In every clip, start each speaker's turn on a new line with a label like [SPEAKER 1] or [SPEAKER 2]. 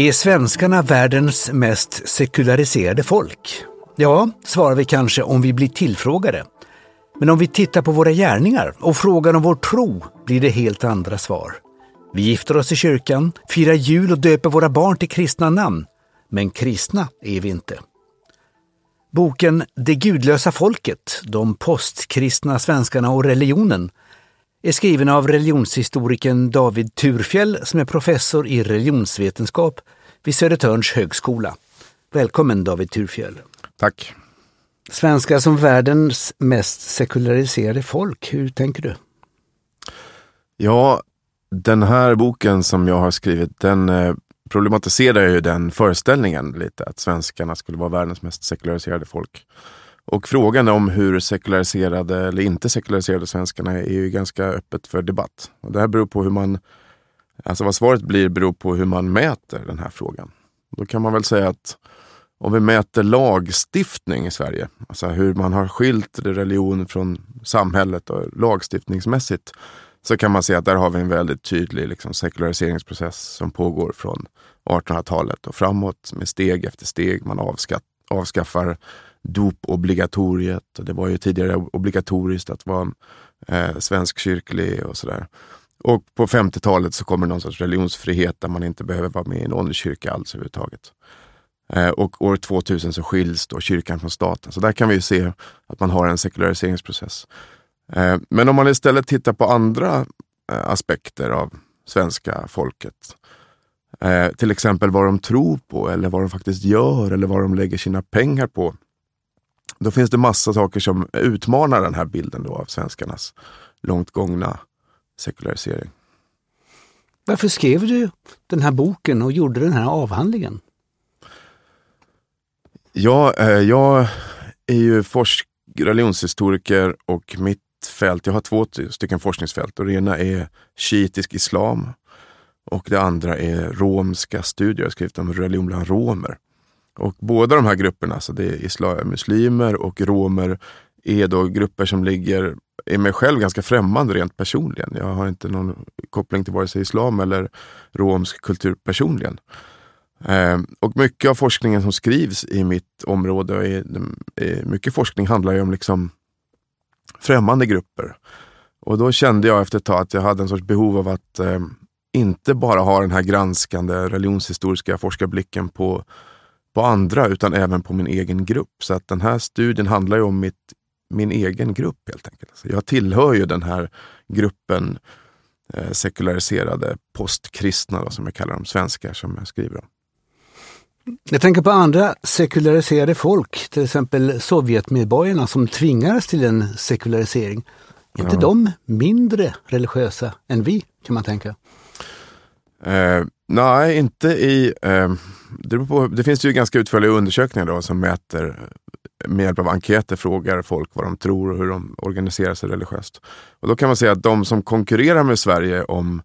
[SPEAKER 1] Är svenskarna världens mest sekulariserade folk? Ja, svarar vi kanske om vi blir tillfrågade. Men om vi tittar på våra gärningar och frågar om vår tro blir det helt andra svar. Vi gifter oss i kyrkan, firar jul och döper våra barn till kristna namn. Men kristna är vi inte. Boken Det gudlösa folket, de postkristna svenskarna och religionen är skriven av religionshistorikern David Turfjell som är professor i religionsvetenskap vid Södertörns högskola. Välkommen David Turfjell.
[SPEAKER 2] Tack.
[SPEAKER 1] Svenskar som världens mest sekulariserade folk, hur tänker du?
[SPEAKER 2] Ja, den här boken som jag har skrivit, den eh, problematiserar ju den föreställningen lite, att svenskarna skulle vara världens mest sekulariserade folk. Och frågan om hur sekulariserade eller inte sekulariserade svenskarna är, är ju ganska öppet för debatt. Och det här beror på hur man, alltså vad svaret blir beror på hur man mäter den här frågan. Då kan man väl säga att om vi mäter lagstiftning i Sverige, alltså hur man har skilt religion från samhället och lagstiftningsmässigt, så kan man se att där har vi en väldigt tydlig liksom, sekulariseringsprocess som pågår från 1800-talet och framåt med steg efter steg. Man avskaffar dopobligatoriet. Det var ju tidigare obligatoriskt att vara eh, svenskkyrklig och sådär. Och på 50-talet så kommer någon sorts religionsfrihet där man inte behöver vara med i någon kyrka alls överhuvudtaget. Eh, och år 2000 så skiljs då kyrkan från staten. Så där kan vi ju se att man har en sekulariseringsprocess. Eh, men om man istället tittar på andra eh, aspekter av svenska folket. Eh, till exempel vad de tror på eller vad de faktiskt gör eller vad de lägger sina pengar på. Då finns det massa saker som utmanar den här bilden då av svenskarnas långt gångna sekularisering.
[SPEAKER 1] Varför skrev du den här boken och gjorde den här avhandlingen?
[SPEAKER 2] Ja, eh, jag är ju forsk religionshistoriker och mitt fält, jag har två stycken forskningsfält och det ena är shiitisk islam och det andra är romska studier. Jag har skrivit om religion bland romer. Och båda de här grupperna, alltså det är islam, muslimer och romer, är då grupper som ligger, är mig själv ganska främmande rent personligen. Jag har inte någon koppling till vare sig islam eller romsk kultur personligen. Ehm, och mycket av forskningen som skrivs i mitt område, och i, i mycket forskning handlar ju om liksom främmande grupper. Och då kände jag efter ett tag att jag hade en sorts behov av att eh, inte bara ha den här granskande religionshistoriska forskarblicken på på andra utan även på min egen grupp. Så att den här studien handlar ju om mitt, min egen grupp helt enkelt. Så jag tillhör ju den här gruppen eh, sekulariserade postkristna då, som jag kallar dem, svenskar som jag skriver om.
[SPEAKER 1] Jag tänker på andra sekulariserade folk, till exempel Sovjetmedborgarna som tvingades till en sekularisering. Är inte ja. de mindre religiösa än vi, kan man tänka?
[SPEAKER 2] Eh, nej, inte i... Eh, det, på, det, finns ju ganska utförliga undersökningar då, som mäter eh, med hjälp av enkäter frågar folk vad de tror och hur de organiserar sig religiöst. Och då kan man säga att de som konkurrerar med Sverige om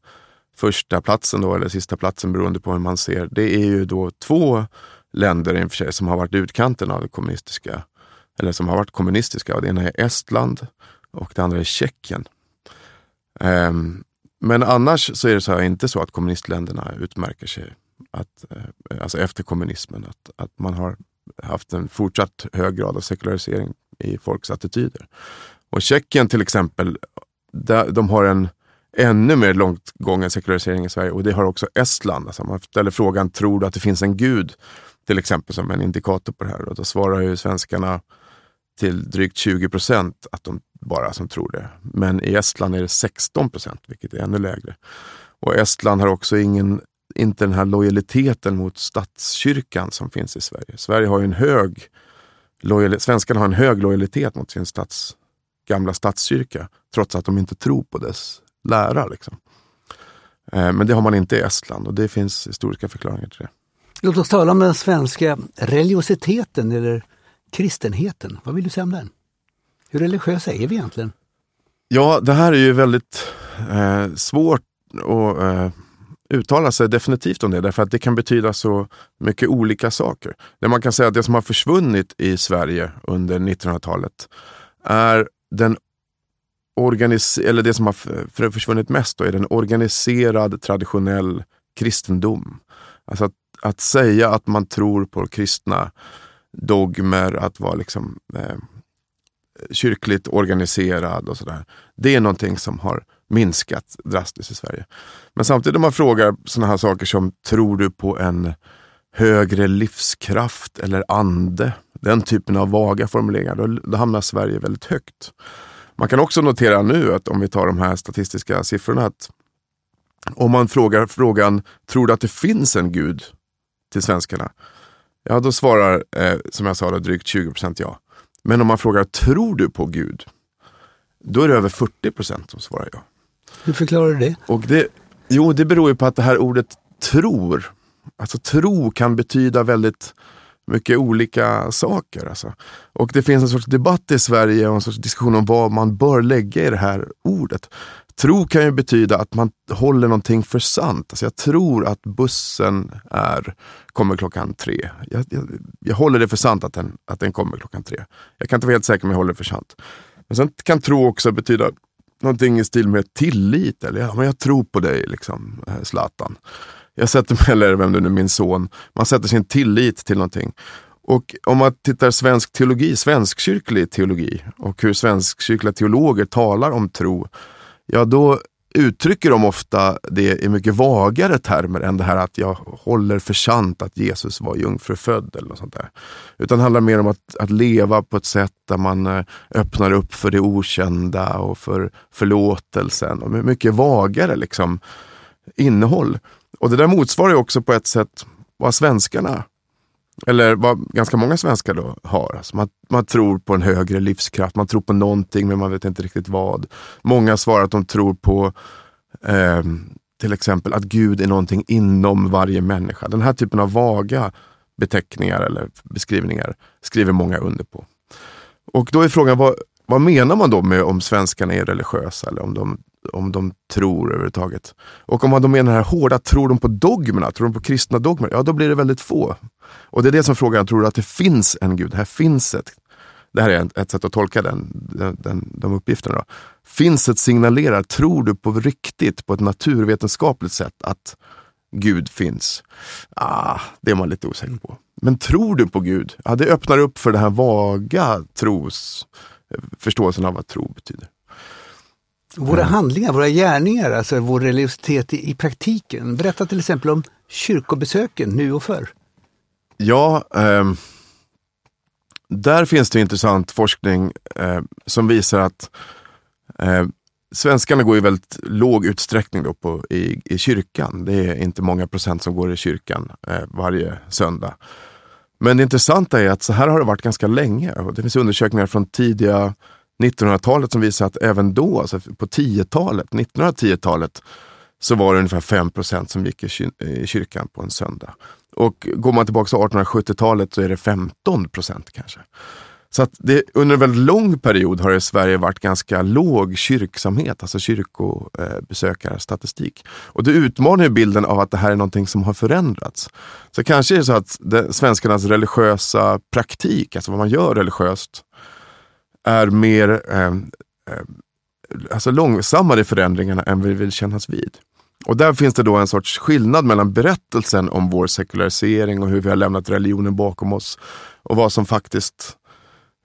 [SPEAKER 2] första platsen då, eller sista platsen beroende på hur man ser, det är ju då två länder i och för sig som har varit utkanten av det kommunistiska, eller som har varit kommunistiska. Och det ena är Estland och det andra är Tjeckien. Um, men annars så är det så här, inte så att kommunistländerna utmärker sig att, eh, alltså efter kommunismen. Att, att man har haft en fortsatt hög grad av sekularisering i folks attityder. Och Tjeckien till exempel, de har en ännu mer långt gången sekularisering i Sverige och det har också Estland. Alltså man ställer frågan, tror du att det finns en gud? Till exempel som en indikator på det här. Och då svarar ju svenskarna till drygt 20 procent att de bara som tror det. Men i Estland är det 16 procent, vilket är ännu lägre. Och Estland har också ingen, inte den här lojaliteten mot statskyrkan som finns i Sverige. Sverige har en hög Svenskarna har en hög lojalitet mot sin stats, gamla statskyrka, trots att de inte tror på dess lära. Liksom. Eh, men det har man inte i Estland och det finns historiska förklaringar till det.
[SPEAKER 1] Låt oss tala om den svenska religiositeten eller kristenheten. Vad vill du säga om den? Hur religiösa är vi egentligen?
[SPEAKER 2] Ja, det här är ju väldigt eh, svårt att eh, uttala sig definitivt om det, därför att det kan betyda så mycket olika saker. Det man kan säga att det som har försvunnit i Sverige under 1900-talet är den eller det som har försvunnit mest då, är den organiserad traditionell kristendom. Alltså att att säga att man tror på kristna dogmer, att vara liksom, eh, kyrkligt organiserad och sådär. Det är någonting som har minskat drastiskt i Sverige. Men samtidigt om man frågar sådana här saker som, tror du på en högre livskraft eller ande? Den typen av vaga formuleringar, då, då hamnar Sverige väldigt högt. Man kan också notera nu att om vi tar de här statistiska siffrorna att om man frågar frågan, tror du att det finns en gud till svenskarna? Ja, då svarar, eh, som jag sa, då, drygt 20% ja. Men om man frågar, tror du på Gud? Då är det över 40% som svarar ja.
[SPEAKER 1] Hur förklarar du det?
[SPEAKER 2] Och det? Jo, det beror ju på att det här ordet tror, alltså tro kan betyda väldigt mycket olika saker. Alltså. Och det finns en sorts debatt i Sverige och en sorts diskussion om vad man bör lägga i det här ordet. Tro kan ju betyda att man håller någonting för sant. Alltså jag tror att bussen är, kommer klockan tre. Jag, jag, jag håller det för sant att den, att den kommer klockan tre. Jag kan inte vara helt säker men jag håller det för sant. Men sen kan tro också betyda någonting i stil med tillit. Eller ja, men jag tror på dig, liksom, eh, Zlatan. Jag sätter mig, eller vem det nu är, min son. Man sätter sin tillit till någonting. Och om man tittar svensk teologi, svenskkyrklig teologi och hur svenskkyrkliga teologer talar om tro ja då uttrycker de ofta det i mycket vagare termer än det här att jag håller för sant att Jesus var jungfrufödd eller något sånt där. Utan det handlar mer om att, att leva på ett sätt där man eh, öppnar upp för det okända och för förlåtelsen. Och mycket vagare liksom, innehåll. Och det där motsvarar ju också på ett sätt vad svenskarna eller vad ganska många svenskar då har. Alltså man, man tror på en högre livskraft, man tror på någonting men man vet inte riktigt vad. Många svarar att de tror på eh, till exempel att Gud är någonting inom varje människa. Den här typen av vaga beteckningar eller beskrivningar skriver många under på. Och då är frågan, vad, vad menar man då med om svenskarna är religiösa eller om de, om de tror överhuvudtaget? Och om man då menar det här hårda, tror de på dogmerna? Tror de på kristna dogmer? Ja, då blir det väldigt få. Och det är det som frågan, tror du att det finns en gud? Det här finns ett det här är ett sätt att tolka den, den, de uppgifterna. Då. Finns ett signalerar, tror du på riktigt, på ett naturvetenskapligt sätt att Gud finns? Ah, det är man lite osäker på. Men tror du på Gud? Ja, det öppnar upp för den här vaga tros, förståelsen av vad tro betyder.
[SPEAKER 1] Våra handlingar, våra gärningar, alltså vår religiositet i, i praktiken. Berätta till exempel om kyrkobesöken nu och förr.
[SPEAKER 2] Ja, eh, där finns det intressant forskning eh, som visar att eh, svenskarna går i väldigt låg utsträckning då på, i, i kyrkan. Det är inte många procent som går i kyrkan eh, varje söndag. Men det intressanta är att så här har det varit ganska länge. Det finns undersökningar från tidiga 1900-talet som visar att även då, alltså på 10-talet, 1910-talet, så var det ungefär 5% som gick i kyrkan på en söndag. Och går man tillbaka till 1870-talet så är det 15 procent kanske. Så att det, under en väldigt lång period har det i Sverige varit ganska låg kyrksamhet, alltså kyrkobesökarstatistik. Och det utmanar ju bilden av att det här är någonting som har förändrats. Så kanske är det så att det, svenskarnas religiösa praktik, alltså vad man gör religiöst, är mer eh, eh, alltså långsammare i förändringarna än vi vill kännas vid. Och där finns det då en sorts skillnad mellan berättelsen om vår sekularisering och hur vi har lämnat religionen bakom oss och vad som faktiskt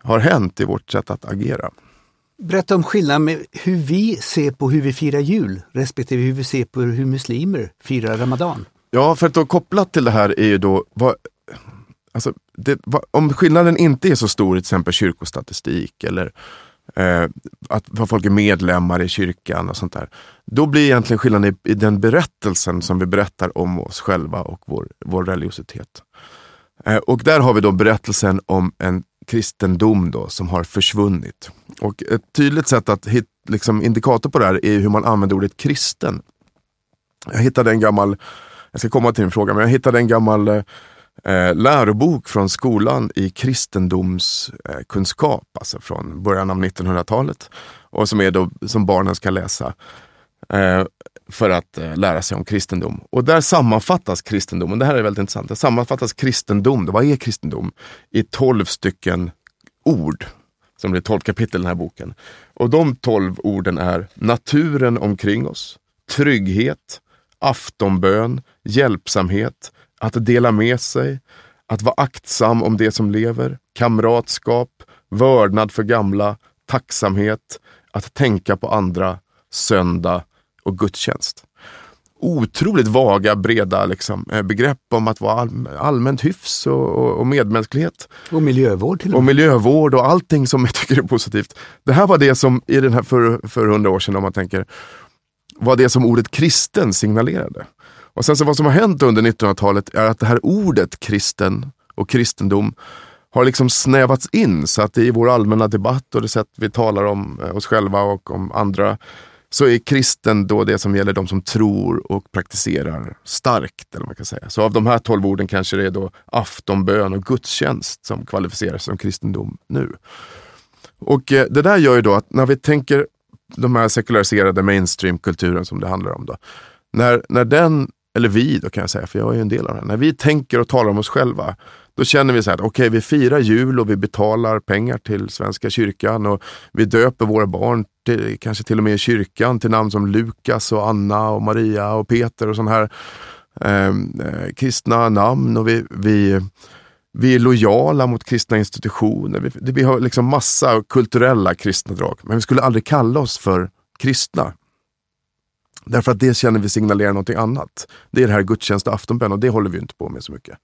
[SPEAKER 2] har hänt i vårt sätt att agera.
[SPEAKER 1] Berätta om skillnaden med hur vi ser på hur vi firar jul respektive hur vi ser på hur muslimer firar Ramadan.
[SPEAKER 2] Ja, för att då kopplat till det här är ju då vad, alltså, det, om skillnaden inte är så stor i till exempel kyrkostatistik eller eh, att vad folk är medlemmar i kyrkan och sånt där. Då blir egentligen skillnaden i, i, den berättelsen som vi berättar om oss själva och vår, vår religiositet. Eh, och där har vi då berättelsen om en kristendom då, som har försvunnit. Och ett tydligt sätt att hit, liksom indikator på det här är hur man använder ordet kristen. Jag hittade en gammal, jag ska komma till din fråga, men jag hittade en gammal eh, eh, lärobok från skolan i kristendomskunskap, eh, alltså från början av 1900-talet. Och som, är då, som barnen ska läsa eh, för att eh, lära sig om kristendom. Och där sammanfattas kristendomen, det här är väldigt intressant, där sammanfattas kristendom, vad är kristendom? I tolv stycken ord. Som blir tolv kapitel i den här boken. Och de tolv orden är naturen omkring oss, trygghet, aftonbön, hjälpsamhet, att dela med sig, att vara aktsam om det som lever, kamratskap, vördnad för gamla, tacksamhet, att tänka på andra, söndag och gudstjänst. Otroligt vaga, breda liksom, eh, begrepp om att vara all, allmänt hyfs och, och, och, medmänsklighet.
[SPEAKER 1] Och miljövård till
[SPEAKER 2] och, och miljövård och allting som jag tycker är positivt. Det här var det som i den här för, för hundra år sedan, om man tänker, var det som ordet kristen signalerade. Och sen så vad som har hänt under 1900-talet är att det här ordet kristen och kristendom har liksom snävats in så att i vår allmänna debatt och det sätt vi talar om eh, oss själva och om andra så är kristen då det som gäller de som tror och praktiserar starkt. Eller man kan säga. Så av de här tolv orden kanske det är då aftonbön och gudstjänst som kvalificerar sig som kristendom nu. Och eh, det där gör ju då att när vi tänker de här sekulariserade mainstreamkulturen som det handlar om. Då, när, när den, eller vi då kan jag säga, för jag är ju en del av det. När vi tänker och talar om oss själva, då känner vi så här, okej okay, vi firar jul och vi betalar pengar till Svenska kyrkan och vi döper våra barn, till, kanske till och med i kyrkan, till namn som Lukas och Anna och Maria och Peter och sådana här ehm, eh, kristna namn. Och vi, vi, vi är lojala mot kristna institutioner. Vi, vi har liksom massa kulturella kristna drag, men vi skulle aldrig kalla oss för kristna. Därför att det känner vi signalerar någonting annat. Det är det här gudstjänst och aftonbön och det håller vi inte på med så mycket.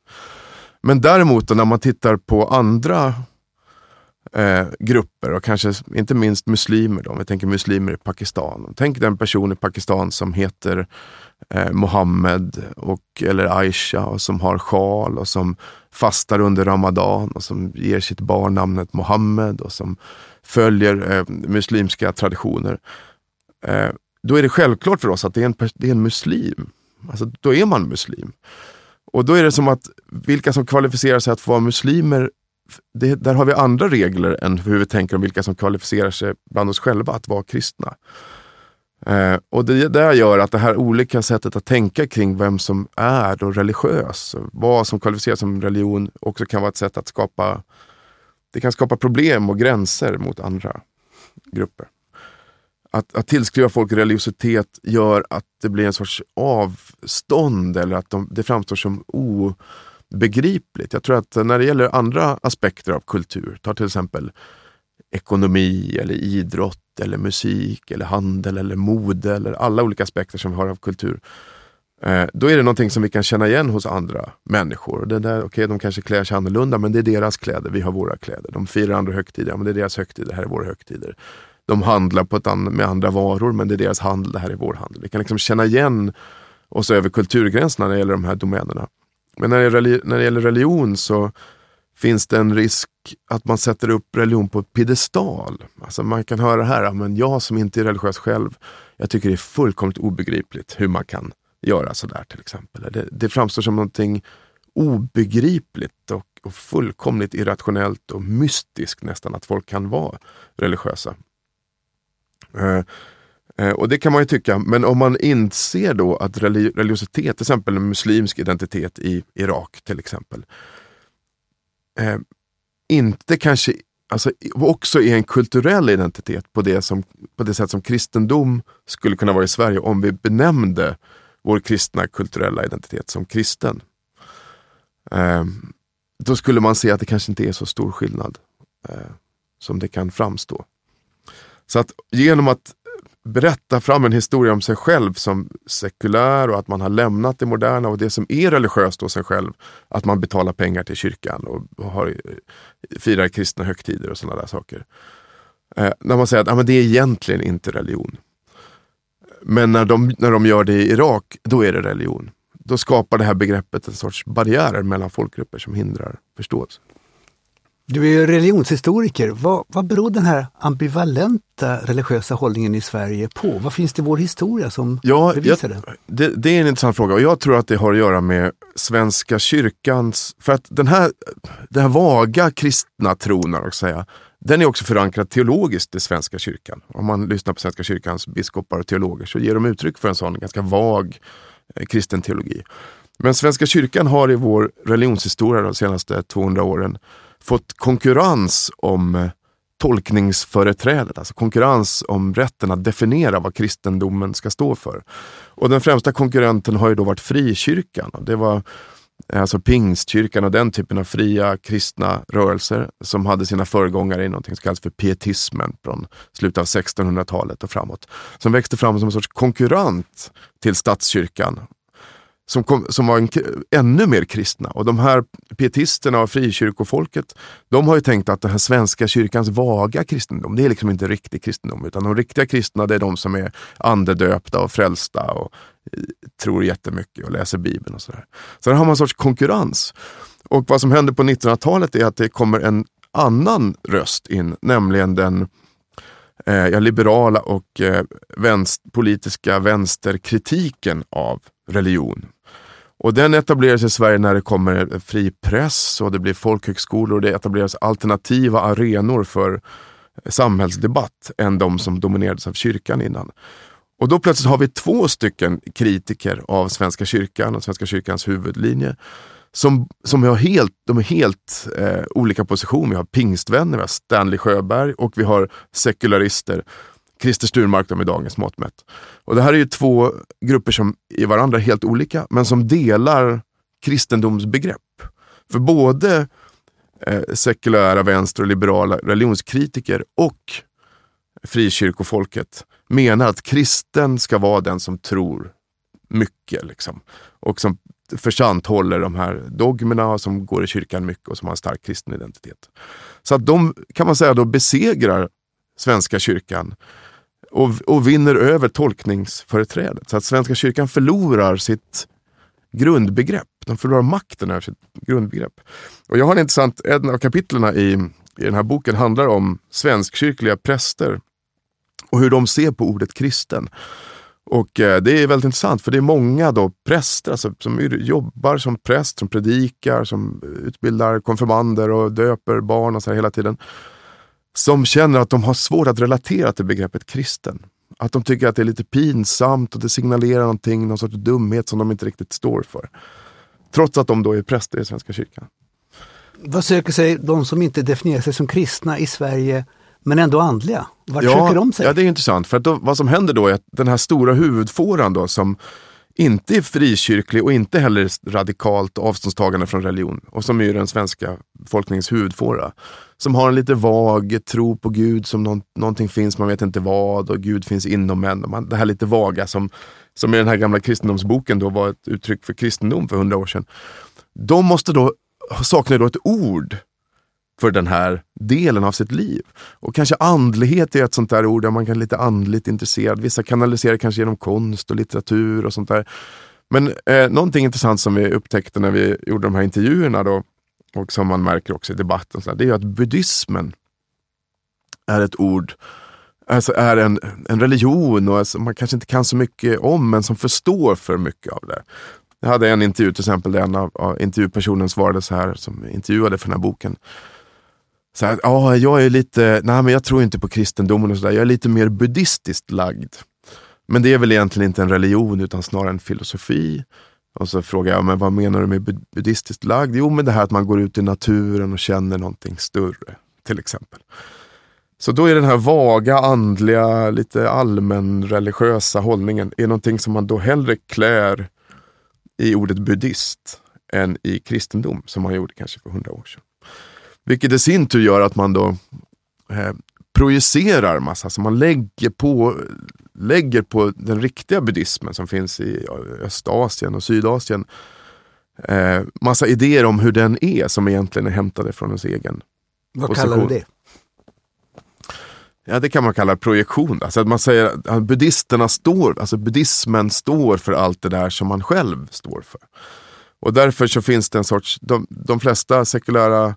[SPEAKER 2] Men däremot när man tittar på andra eh, grupper och kanske inte minst muslimer, då, om vi tänker muslimer i Pakistan. Tänk den person i Pakistan som heter eh, Mohammed och, eller Aisha och som har sjal och som fastar under Ramadan och som ger sitt barn namnet Mohammed och som följer eh, muslimska traditioner. Eh, då är det självklart för oss att det är en, det är en muslim. Alltså, då är man muslim. Och då är det som att vilka som kvalificerar sig att få vara muslimer, det, där har vi andra regler än hur vi tänker om vilka som kvalificerar sig bland oss själva att vara kristna. Eh, och det där gör att det här olika sättet att tänka kring vem som är då religiös, vad som kvalificeras som religion, också kan vara ett sätt att skapa, det kan skapa problem och gränser mot andra grupper att, att tillskriva folk religiositet gör att det blir en sorts avstånd eller att de, det framstår som obegripligt. Jag tror att när det gäller andra aspekter av kultur, ta till exempel ekonomi eller idrott eller musik eller handel eller mode eller alla olika aspekter som vi har av kultur. Eh, då är det någonting som vi kan känna igen hos andra människor. Det där, okay, de kanske klär sig annorlunda men det är deras kläder, vi har våra kläder. De firar andra högtider, men det är deras högtider, det här är våra högtider de handlar på ett an med andra varor, men det är deras handel, det här är vår handel. Vi kan liksom känna igen oss över kulturgränserna när det gäller de här domänerna. Men när det, när det gäller religion så finns det en risk att man sätter upp religion på ett piedestal. Alltså man kan höra det här, men jag som inte är religiös själv, jag tycker det är fullkomligt obegripligt hur man kan göra sådär till exempel. Det, det framstår som någonting obegripligt och, och fullkomligt irrationellt och mystiskt nästan att folk kan vara religiösa. Eh, eh, och det kan man ju tycka, men om man inser då att religiositet, till exempel en muslimsk identitet i Irak till exempel, eh, inte kanske alltså, också är en kulturell identitet på det, som, på det sätt som kristendom skulle kunna vara i Sverige om vi benämnde vår kristna kulturella identitet som kristen. Eh, då skulle man se att det kanske inte är så stor skillnad eh, som det kan framstå. Så att genom att berätta fram en historia om sig själv som sekulär och att man har lämnat det moderna och det som är religiöst hos sig själv. Att man betalar pengar till kyrkan och har, firar kristna högtider och sådana där saker. Eh, när man säger att ah, men det är egentligen inte religion. Men när de, när de gör det i Irak, då är det religion. Då skapar det här begreppet en sorts barriärer mellan folkgrupper som hindrar förståelse.
[SPEAKER 1] Du är ju religionshistoriker. Vad, vad beror den här ambivalenta religiösa hållningen i Sverige på? Vad finns det i vår historia som ja, bevisar
[SPEAKER 2] det? det? Det är en intressant fråga och jag tror att det har att göra med Svenska kyrkans... För att den här, den här vaga kristna tron, att säga, den är också förankrad teologiskt i Svenska kyrkan. Om man lyssnar på Svenska kyrkans biskopar och teologer så ger de uttryck för en sån ganska vag eh, kristen teologi. Men Svenska kyrkan har i vår religionshistoria de senaste 200 åren fått konkurrens om eh, tolkningsföreträdet, alltså konkurrens om rätten att definiera vad kristendomen ska stå för. Och den främsta konkurrenten har ju då varit frikyrkan. Det var eh, alltså pingstkyrkan och den typen av fria kristna rörelser som hade sina föregångare i något som kallas för pietismen från slutet av 1600-talet och framåt. Som växte fram som en sorts konkurrent till statskyrkan som, kom, som var en, ännu mer kristna. Och de här pietisterna och frikyrkofolket, de har ju tänkt att den här svenska kyrkans vaga kristendom, det är liksom inte riktig kristendom, utan de riktiga kristna det är de som är andedöpta och frälsta och eh, tror jättemycket och läser Bibeln och sådär. Så där har man en sorts konkurrens. Och vad som händer på 1900-talet är att det kommer en annan röst in, nämligen den eh, liberala och eh, vänst, politiska vänsterkritiken av religion. Och den etableras i Sverige när det kommer fri press och det blir folkhögskolor och det etableras alternativa arenor för samhällsdebatt än de som dominerades av kyrkan innan. Och då plötsligt har vi två stycken kritiker av Svenska kyrkan och Svenska kyrkans huvudlinje som, som har helt, de är helt eh, olika positioner. Vi har pingstvänner, vi har Stanley Sjöberg och vi har sekularister Christer Sturmark med dagens mått mätt. Och det här är ju två grupper som är varandra helt olika, men som delar kristendomsbegrepp. För både eh, sekulära vänster och liberala religionskritiker och frikyrkofolket menar att kristen ska vara den som tror mycket. Liksom. Och som försant håller de här dogmerna, och som går i kyrkan mycket och som har en stark kristen identitet. Så att de kan man säga då besegrar Svenska kyrkan och, och vinner över tolkningsföreträdet. Så att Svenska kyrkan förlorar sitt grundbegrepp. De förlorar makten över sitt grundbegrepp. Och jag har en intressant, en av kapitlen i, i den här boken handlar om svenskkyrkliga präster och hur de ser på ordet kristen. Och eh, det är väldigt intressant för det är många då präster alltså, som jobbar som präst, som predikar, som utbildar konfirmander och döper barn och så hela tiden som känner att de har svårt att relatera till begreppet kristen. Att de tycker att det är lite pinsamt och det signalerar någonting, någon sorts dumhet som de inte riktigt står för. Trots att de då är präster i Svenska kyrkan.
[SPEAKER 1] Vad söker sig de som inte definierar sig som kristna i Sverige men ändå andliga? Vart
[SPEAKER 2] ja,
[SPEAKER 1] söker de sig?
[SPEAKER 2] Ja, det är intressant. För då, vad som händer då är att den här stora huvudfåran då som inte är frikyrklig och inte heller radikalt avståndstagande från religion och som är den svenska befolkningens huvudfåra. Som har en lite vag tro på Gud som någon, någonting finns, man vet inte vad och Gud finns inom en. Det här lite vaga som, som i den här gamla kristendomsboken då var ett uttryck för kristendom för hundra år sedan. De måste då saknar då ett ord för den här delen av sitt liv. Och kanske andlighet är ett sånt där ord där man kan lite andligt intresserad. Vissa kanaliserar kanske genom konst och litteratur och sånt där. Men eh, någonting intressant som vi upptäckte när vi gjorde de här intervjuerna då, och som man märker också i debatten, så här, det är att buddhismen är ett ord, alltså är en, en religion och alltså man kanske inte kan så mycket om, men som förstår för mycket av det. Jag hade en intervju till exempel där en av, av intervjupersonen svarade så här, som intervjuade för den här boken så här, ja, jag är lite, nej men jag tror inte på kristendomen och sådär, jag är lite mer buddhistiskt lagd. Men det är väl egentligen inte en religion utan snarare en filosofi. Och så frågar jag, men vad menar du med buddhistiskt lagd? Jo, men det här att man går ut i naturen och känner någonting större, till exempel. Så då är den här vaga, andliga, lite allmänreligiösa hållningen är någonting som man då hellre klär i ordet buddhist än i kristendom, som man gjorde kanske för hundra år sedan. Vilket i sin tur gör att man då eh, projicerar massa, alltså man lägger på, lägger på den riktiga buddhismen som finns i Östasien och Sydasien eh, massa idéer om hur den är som egentligen är hämtade från ens egen
[SPEAKER 1] Vad
[SPEAKER 2] position.
[SPEAKER 1] kallar du det?
[SPEAKER 2] Ja, det kan man kalla projektion. Alltså att man säger att buddhisterna står, alltså buddhismen står för allt det där som man själv står för. Och därför så finns det en sorts, de, de flesta sekulära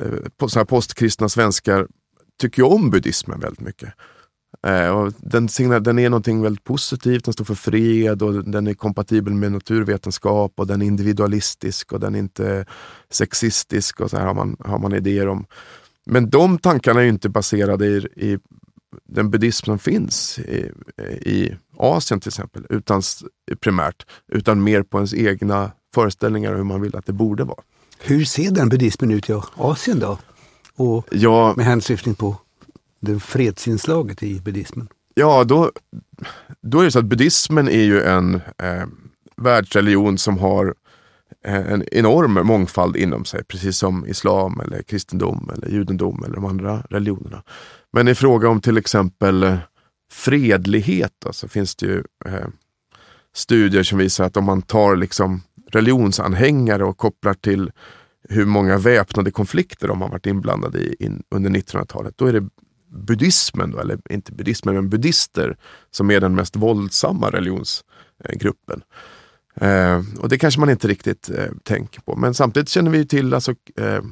[SPEAKER 2] Eh, så här postkristna svenskar tycker ju om buddhismen väldigt mycket. Eh, och den, den är någonting väldigt positivt, den står för fred och den är kompatibel med naturvetenskap och den är individualistisk och den är inte sexistisk och så här har man, har man idéer om. Men de tankarna är inte baserade i, i den buddhism som finns i, i Asien till exempel, utan primärt, utan mer på ens egna föreställningar hur man vill att det borde vara.
[SPEAKER 1] Hur ser den buddhismen ut i Asien då? Och
[SPEAKER 2] ja,
[SPEAKER 1] med hänsyftning på det fredsinslaget i buddhismen?
[SPEAKER 2] Ja, då, då är det så att buddhismen är ju en eh, världsreligion som har en enorm mångfald inom sig, precis som islam, eller kristendom, eller judendom eller de andra religionerna. Men i fråga om till exempel eh, fredlighet så finns det ju eh, studier som visar att om man tar liksom religionsanhängare och kopplar till hur många väpnade konflikter de har varit inblandade i in, under 1900-talet, då är det buddhismen, då, eller inte buddhismen, men buddister som är den mest våldsamma religionsgruppen. Eh, och det kanske man inte riktigt eh, tänker på. Men samtidigt känner vi till alltså, eh,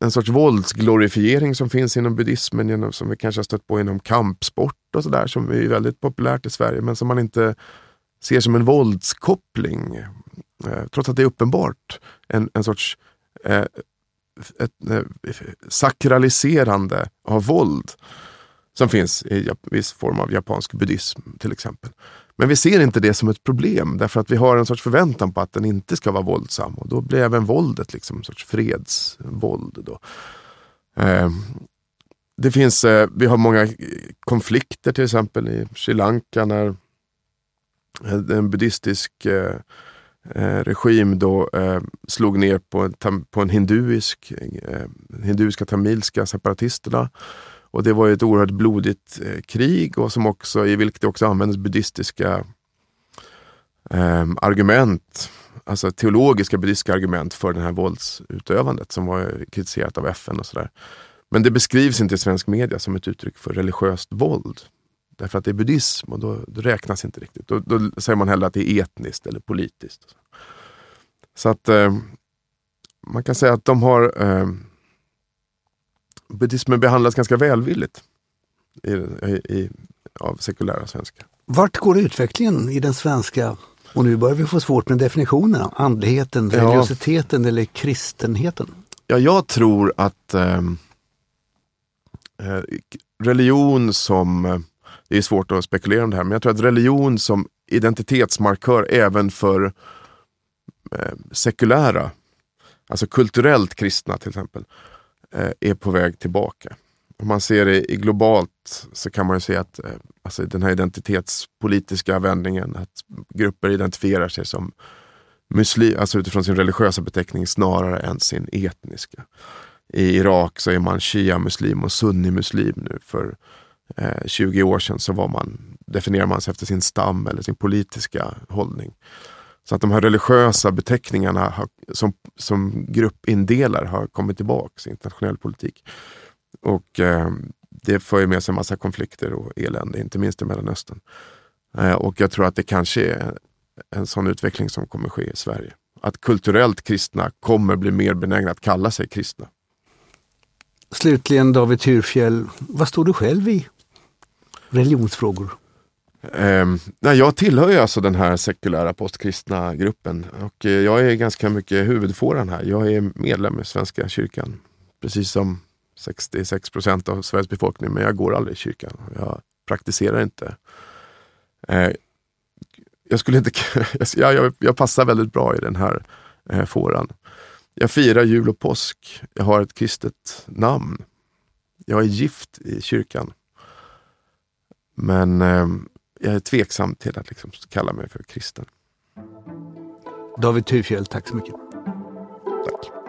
[SPEAKER 2] en sorts våldsglorifiering som finns inom buddhismen, genom, som vi kanske har stött på inom kampsport och sådär, som är väldigt populärt i Sverige, men som man inte ser som en våldskoppling. Eh, trots att det är uppenbart en, en sorts eh, ett, eh, sakraliserande av våld som finns i viss form av japansk buddhism till exempel. Men vi ser inte det som ett problem därför att vi har en sorts förväntan på att den inte ska vara våldsam och då blir även våldet liksom en sorts fredsvåld. Då. Eh, det finns, eh, vi har många konflikter till exempel i Sri Lanka när en buddhistisk eh, eh, regim då eh, slog ner på, på en hinduisk, eh, hinduiska tamilska separatisterna. Och det var ett oerhört blodigt eh, krig och som också, i vilket det också användes buddhistiska eh, argument, alltså teologiska buddhistiska argument för det här våldsutövandet som var kritiserat av FN och sådär. Men det beskrivs inte i svensk media som ett uttryck för religiöst våld. Därför att det är buddhism och då, då räknas inte riktigt. Då, då, säger man hellre att det är etniskt eller politiskt. Så att eh, man kan säga att de har eh, buddhismen behandlas ganska välvilligt i, i, av sekulära svenskar.
[SPEAKER 1] Vart går utvecklingen i den svenska, och nu börjar vi få svårt med definitionerna, andligheten, religiositeten ja. eller kristenheten?
[SPEAKER 2] Ja, jag tror att ehm, eh, religion som det är svårt att spekulera om det här, men jag tror att religion som identitetsmarkör även för eh, sekulära, alltså kulturellt kristna till exempel, eh, är på väg tillbaka. Om man ser det i globalt så kan man ju se att eh, alltså den här identitetspolitiska vändningen, att grupper identifierar sig som muslim, alltså utifrån sin religiösa beteckning snarare än sin etniska. I Irak så är man shia-muslim och sunni-muslim nu. För eh, 20 år sedan så var man, definierar man sig efter sin stam eller sin politiska hållning. Så att de här religiösa beteckningarna har, som, som gruppindelar har kommit tillbaka i internationell politik. Och eh, det för ju med sig en massa konflikter och elände, inte minst i Mellanöstern. Eh, och jag tror att det kanske är en sån utveckling som kommer ske i Sverige. Att kulturellt kristna kommer bli mer benägna att kalla sig kristna.
[SPEAKER 1] Slutligen David Thyrfjell, vad står du själv i religionsfrågor?
[SPEAKER 2] Eh, nej, jag tillhör ju alltså den här sekulära postkristna gruppen och eh, jag är ganska mycket huvudfåran här. Jag är medlem i Svenska kyrkan, precis som 66 procent av Sveriges befolkning, men jag går aldrig i kyrkan. Jag praktiserar inte. Eh, jag, skulle inte jag, jag, jag, passar väldigt bra i den här eh, fåran. Jag firar jul och påsk. Jag har ett kristet namn. Jag är gift i kyrkan. Men eh, jag är tveksam till att liksom kalla mig för kristen.
[SPEAKER 1] David Thurfjell, tack så mycket.
[SPEAKER 2] Tack.